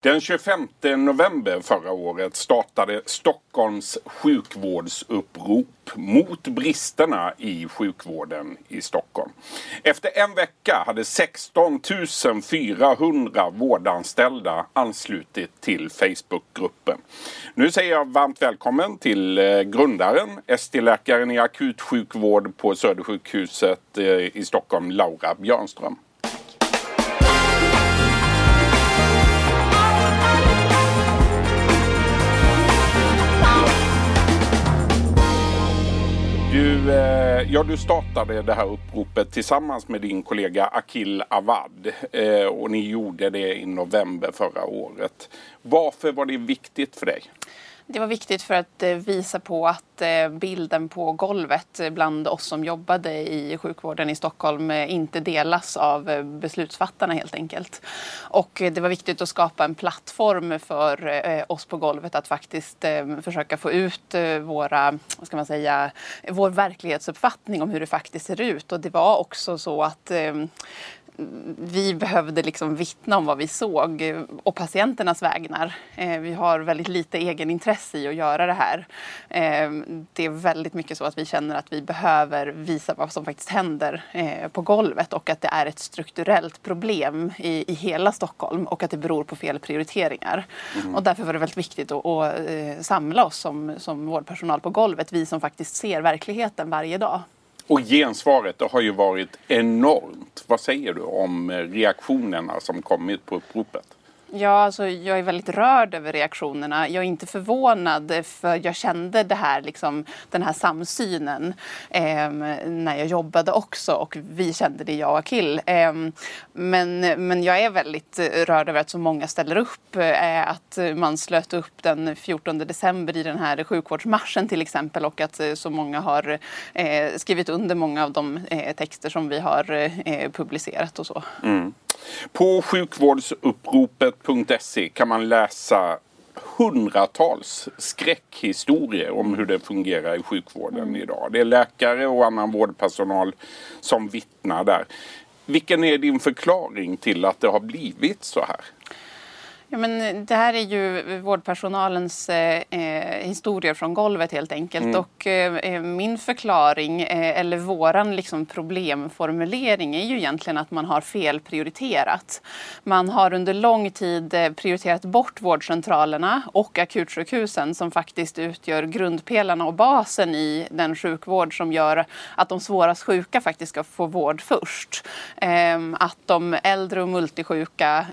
Den 25 november förra året startade Stockholms sjukvårdsupprop mot bristerna i sjukvården i Stockholm. Efter en vecka hade 16 400 vårdanställda anslutit till Facebookgruppen. Nu säger jag varmt välkommen till eh, grundaren, ST-läkaren i akutsjukvård på Södersjukhuset eh, i Stockholm, Laura Björnström. Eh, ja, du startade det här uppropet tillsammans med din kollega Akil Awad eh, och ni gjorde det i november förra året. Varför var det viktigt för dig? Det var viktigt för att eh, visa på att eh, bilden på golvet bland oss som jobbade i sjukvården i Stockholm eh, inte delas av beslutsfattarna helt enkelt. Och det var viktigt att skapa en plattform för oss på golvet att faktiskt försöka få ut våra, vad ska man säga, vår verklighetsuppfattning om hur det faktiskt ser ut. Och det var också så att vi behövde liksom vittna om vad vi såg och patienternas vägnar. Eh, vi har väldigt lite egenintresse i att göra det här. Eh, det är väldigt mycket så att vi känner att vi behöver visa vad som faktiskt händer eh, på golvet och att det är ett strukturellt problem i, i hela Stockholm och att det beror på fel prioriteringar. Mm. Och därför var det väldigt viktigt att, att samla oss som, som vårdpersonal på golvet, vi som faktiskt ser verkligheten varje dag. Och gensvaret har ju varit enormt. Vad säger du om reaktionerna som kommit på uppropet? Ja, alltså, jag är väldigt rörd över reaktionerna. Jag är inte förvånad eh, för jag kände det här, liksom, den här samsynen eh, när jag jobbade också och vi kände det, jag och Akil. Eh, men, men jag är väldigt eh, rörd över att så många ställer upp. Eh, att man slöt upp den 14 december i den här sjukvårdsmarschen till exempel och att eh, så många har eh, skrivit under många av de eh, texter som vi har eh, publicerat och så. Mm. På sjukvårdsuppropet.se kan man läsa hundratals skräckhistorier om hur det fungerar i sjukvården mm. idag. Det är läkare och annan vårdpersonal som vittnar där. Vilken är din förklaring till att det har blivit så här? Ja, men det här är ju vårdpersonalens eh, eh, historier från golvet helt enkelt. Mm. Och eh, eh, min förklaring, eh, eller våran liksom problemformulering är ju egentligen att man har felprioriterat. Man har under lång tid eh, prioriterat bort vårdcentralerna och akutsjukhusen som faktiskt utgör grundpelarna och basen i den sjukvård som gör att de svårast sjuka faktiskt ska få vård först. Ehm, att de äldre och multisjuka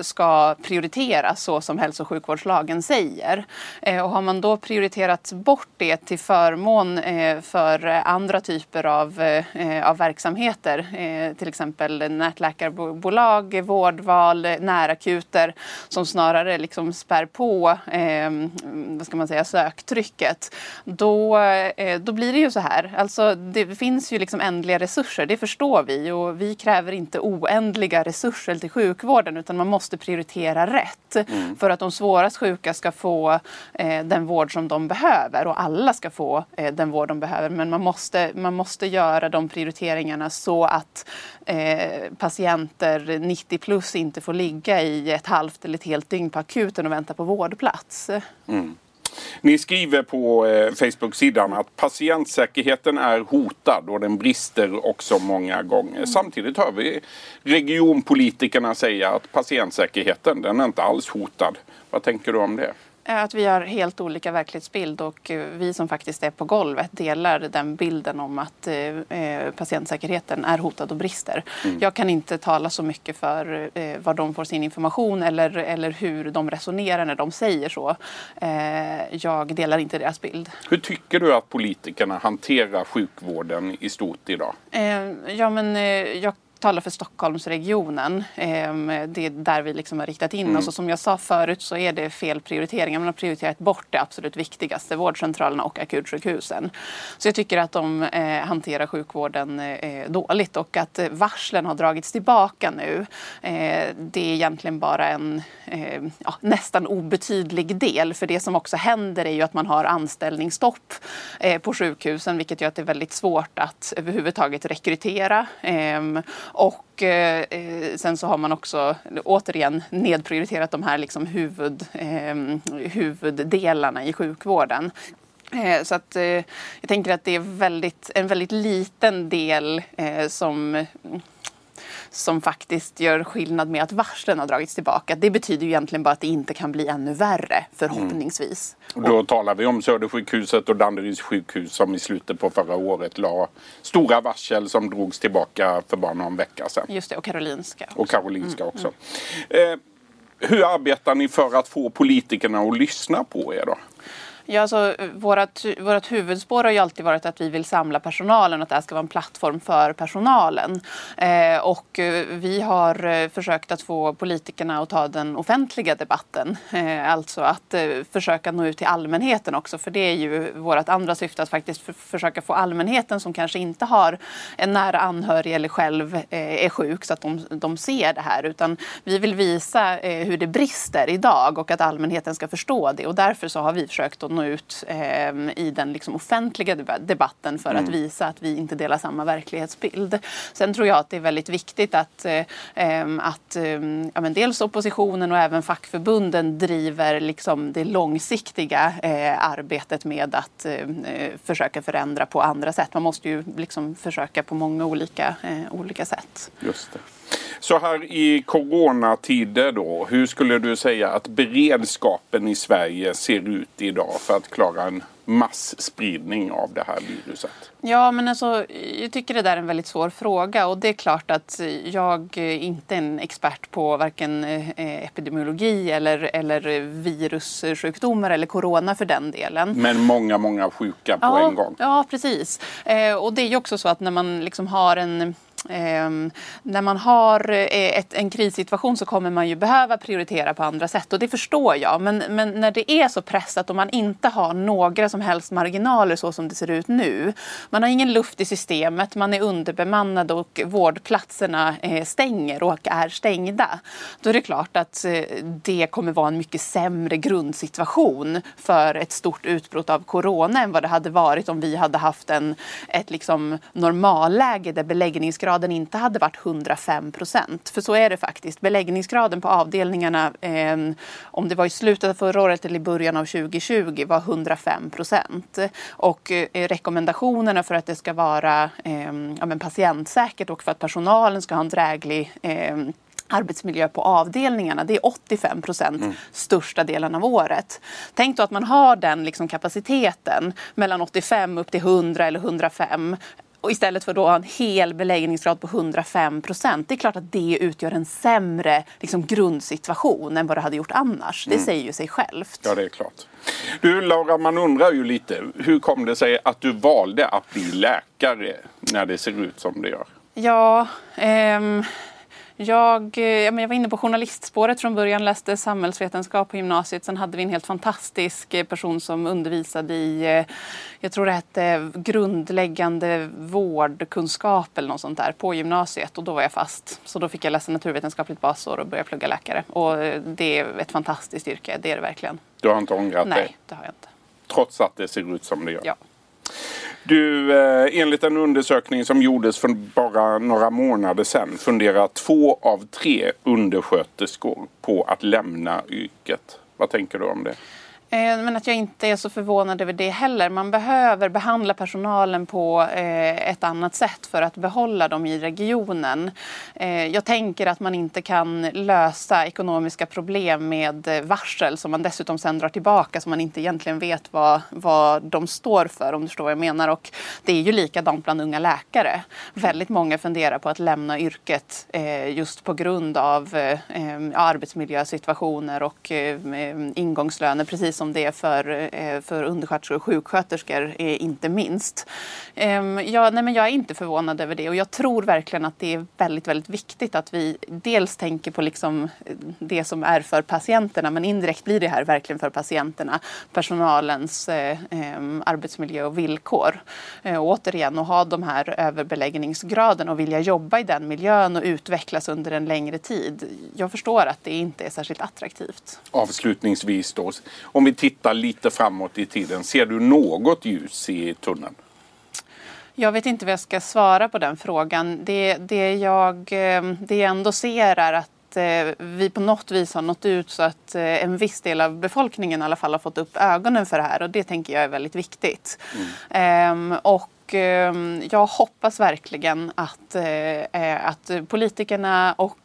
ska prioriteras prioriteras så som hälso och sjukvårdslagen säger. Eh, och har man då prioriterat bort det till förmån eh, för andra typer av, eh, av verksamheter, till exempel nätläkarbolag, vårdval, närakuter som snarare liksom spär på vad ska man säga, söktrycket, då, då blir det ju så här. Alltså, det finns ju liksom ändliga resurser, det förstår vi och vi kräver inte oändliga resurser till sjukvården utan man måste prioritera rätt rätt mm. för att de svårast sjuka ska få eh, den vård som de behöver och alla ska få eh, den vård de behöver. Men man måste, man måste göra de prioriteringarna så att eh, patienter 90 plus inte får ligga i ett halvt eller ett helt dygn på akuten och vänta på vårdplats. Mm. Ni skriver på eh, Facebook-sidan att patientsäkerheten är hotad och den brister också många gånger. Mm. Samtidigt hör vi regionpolitikerna säga att patientsäkerheten den är inte alls hotad. Vad tänker du om det? Att vi har helt olika verklighetsbild och eh, vi som faktiskt är på golvet delar den bilden om att eh, eh, patientsäkerheten är hotad och brister. Mm. Jag kan inte tala så mycket för var de får sin information eller, eller hur de resonerar när de säger så. Jag delar inte deras bild. Hur tycker du att politikerna hanterar sjukvården i stort idag? Ja, men jag talar för Stockholmsregionen. Ehm, det är där vi liksom har riktat in mm. oss. Och som jag sa förut så är det fel prioriteringar. Man har prioriterat bort det absolut viktigaste, vårdcentralerna och akutsjukhusen. Så jag tycker att de eh, hanterar sjukvården eh, dåligt och att varslen har dragits tillbaka nu. Eh, det är egentligen bara en ja, nästan obetydlig del. För det som också händer är ju att man har anställningsstopp på sjukhusen vilket gör att det är väldigt svårt att överhuvudtaget rekrytera. Och eh, eh, sen så har man också återigen nedprioriterat de här liksom huvud, eh, huvuddelarna i sjukvården. Eh, så att, eh, jag tänker att det är väldigt, en väldigt liten del eh, som som faktiskt gör skillnad med att varslen har dragits tillbaka. Det betyder ju egentligen bara att det inte kan bli ännu värre förhoppningsvis. Mm. Och då talar vi om Södersjukhuset och Danderyds sjukhus som i slutet på förra året la stora varsel som drogs tillbaka för bara någon vecka sedan. Just det, och Karolinska. Också. Och Karolinska mm. också. Mm. Eh, hur arbetar ni för att få politikerna att lyssna på er då? Ja, alltså, vårat, vårat huvudspår har ju alltid varit att vi vill samla personalen och att det här ska vara en plattform för personalen. Eh, och eh, vi har eh, försökt att få politikerna att ta den offentliga debatten. Eh, alltså att eh, försöka nå ut till allmänheten också, för det är ju vårt andra syfte att faktiskt för, försöka få allmänheten som kanske inte har en nära anhörig eller själv eh, är sjuk så att de, de ser det här. Utan vi vill visa eh, hur det brister idag och att allmänheten ska förstå det. Och därför så har vi försökt att nå ut eh, i den liksom offentliga debatten för mm. att visa att vi inte delar samma verklighetsbild. Sen tror jag att det är väldigt viktigt att, eh, ehm, att eh, ja, men dels oppositionen och även fackförbunden driver liksom det långsiktiga eh, arbetet med att eh, försöka förändra på andra sätt. Man måste ju liksom försöka på många olika, eh, olika sätt. Just det. Så här i coronatider då, hur skulle du säga att beredskapen i Sverige ser ut idag för att klara en massspridning av det här viruset? Ja, men alltså, jag tycker det där är en väldigt svår fråga och det är klart att jag inte är en expert på varken eh, epidemiologi eller, eller virussjukdomar eller corona för den delen. Men många, många sjuka på ja, en gång. Ja, precis. Eh, och det är ju också så att när man liksom har en Eh, när man har eh, ett, en krissituation så kommer man ju behöva prioritera på andra sätt och det förstår jag. Men, men, när det är så pressat och man inte har några som helst marginaler så som det ser ut nu. Man har ingen luft i systemet, man är underbemannad och vårdplatserna eh, stänger och är stängda. Då är det klart att eh, det kommer vara en mycket sämre grundsituation för ett stort utbrott av corona än vad det hade varit om vi hade haft en, ett liksom normalläge där beläggningsgraden beläggningsgraden inte hade varit 105 procent. För så är det faktiskt. Beläggningsgraden på avdelningarna, eh, om det var i slutet av förra året eller i början av 2020, var 105 procent. Och eh, rekommendationerna för att det ska vara eh, ja, men patientsäkert och för att personalen ska ha en dräglig eh, arbetsmiljö på avdelningarna. Det är 85 procent mm. största delen av året. Tänk då att man har den liksom kapaciteten mellan 85 upp till 100 eller 105 och istället för då en hel beläggningsgrad på 105 procent. Det är klart att det utgör en sämre liksom, grundsituation än vad det hade gjort annars. Mm. Det säger ju sig självt. Ja, det är klart. Du Laura, man undrar ju lite. Hur kom det sig att du valde att bli läkare när det ser ut som det gör? Ja, ehm jag, eh, jag var inne på journalistspåret från början, läste samhällsvetenskap på gymnasiet. Sen hade vi en helt fantastisk eh, person som undervisade i, eh, jag tror det hette grundläggande vårdkunskap eller något sånt där på gymnasiet och då var jag fast. Så då fick jag läsa naturvetenskapligt basår och börja plugga läkare. Och det är ett fantastiskt yrke, det är det verkligen. Du har inte ångrat Nej, dig? Nej, det har jag inte. Trots att det ser ut som det gör? Ja. Du, eh, enligt en undersökning som gjordes för bara några månader sedan funderar två av tre undersköterskor på att lämna yrket. Vad tänker du om det? Eh, men att jag inte är så förvånad över det heller. Man behöver behandla personalen på eh, ett annat sätt för att behålla dem i regionen. Eh, jag tänker att man inte kan lösa ekonomiska problem med varsel som man dessutom sen drar tillbaka så man inte egentligen vet vad, vad de står för om du förstår vad jag menar. Och det är ju likadant bland unga läkare. Väldigt många funderar på att lämna yrket just på grund av arbetsmiljösituationer och ingångslöner precis som som det är för, eh, för undersköterskor och sjuksköterskor, inte minst. Ehm, jag, nej, men jag är inte förvånad över det och jag tror verkligen att det är väldigt, väldigt viktigt att vi dels tänker på liksom eh, det som är för patienterna men indirekt blir det här verkligen för patienterna, personalens eh, ehm, arbetsmiljö och villkor. Eh, och återigen, att ha de här överbeläggningsgraden och vilja jobba i den miljön och utvecklas under en längre tid. Jag förstår att det inte är särskilt attraktivt. Avslutningsvis då, om vi tittar lite framåt i tiden, ser du något ljus i tunneln? Jag vet inte vad jag ska svara på den frågan. Det, det, jag, eh, det jag ändå ser är att eh, vi på något vis har nått ut så att eh, en viss del av befolkningen i alla fall har fått upp ögonen för det här och det tänker jag är väldigt viktigt. Mm. Ehm, och ehm, jag hoppas verkligen att, att politikerna och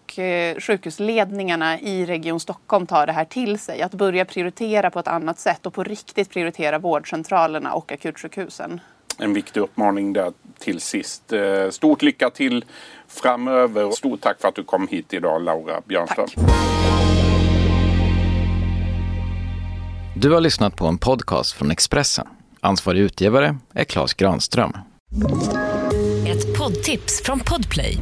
sjukhusledningarna i Region Stockholm tar det här till sig. Att börja prioritera på ett annat sätt och på riktigt prioritera vårdcentralerna och akutsjukhusen en viktig uppmaning där till sist. Eh, stort lycka till framöver. Stort tack för att du kom hit idag Laura Björnström. Tack. Du har lyssnat på en podcast från Expressen. Ansvarig utgivare är Klas Granström. Ett poddtips från Podplay.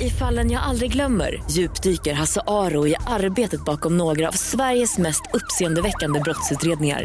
I fallen jag aldrig glömmer djupdyker Hasse Aro i arbetet bakom några av Sveriges mest uppseendeväckande brottsutredningar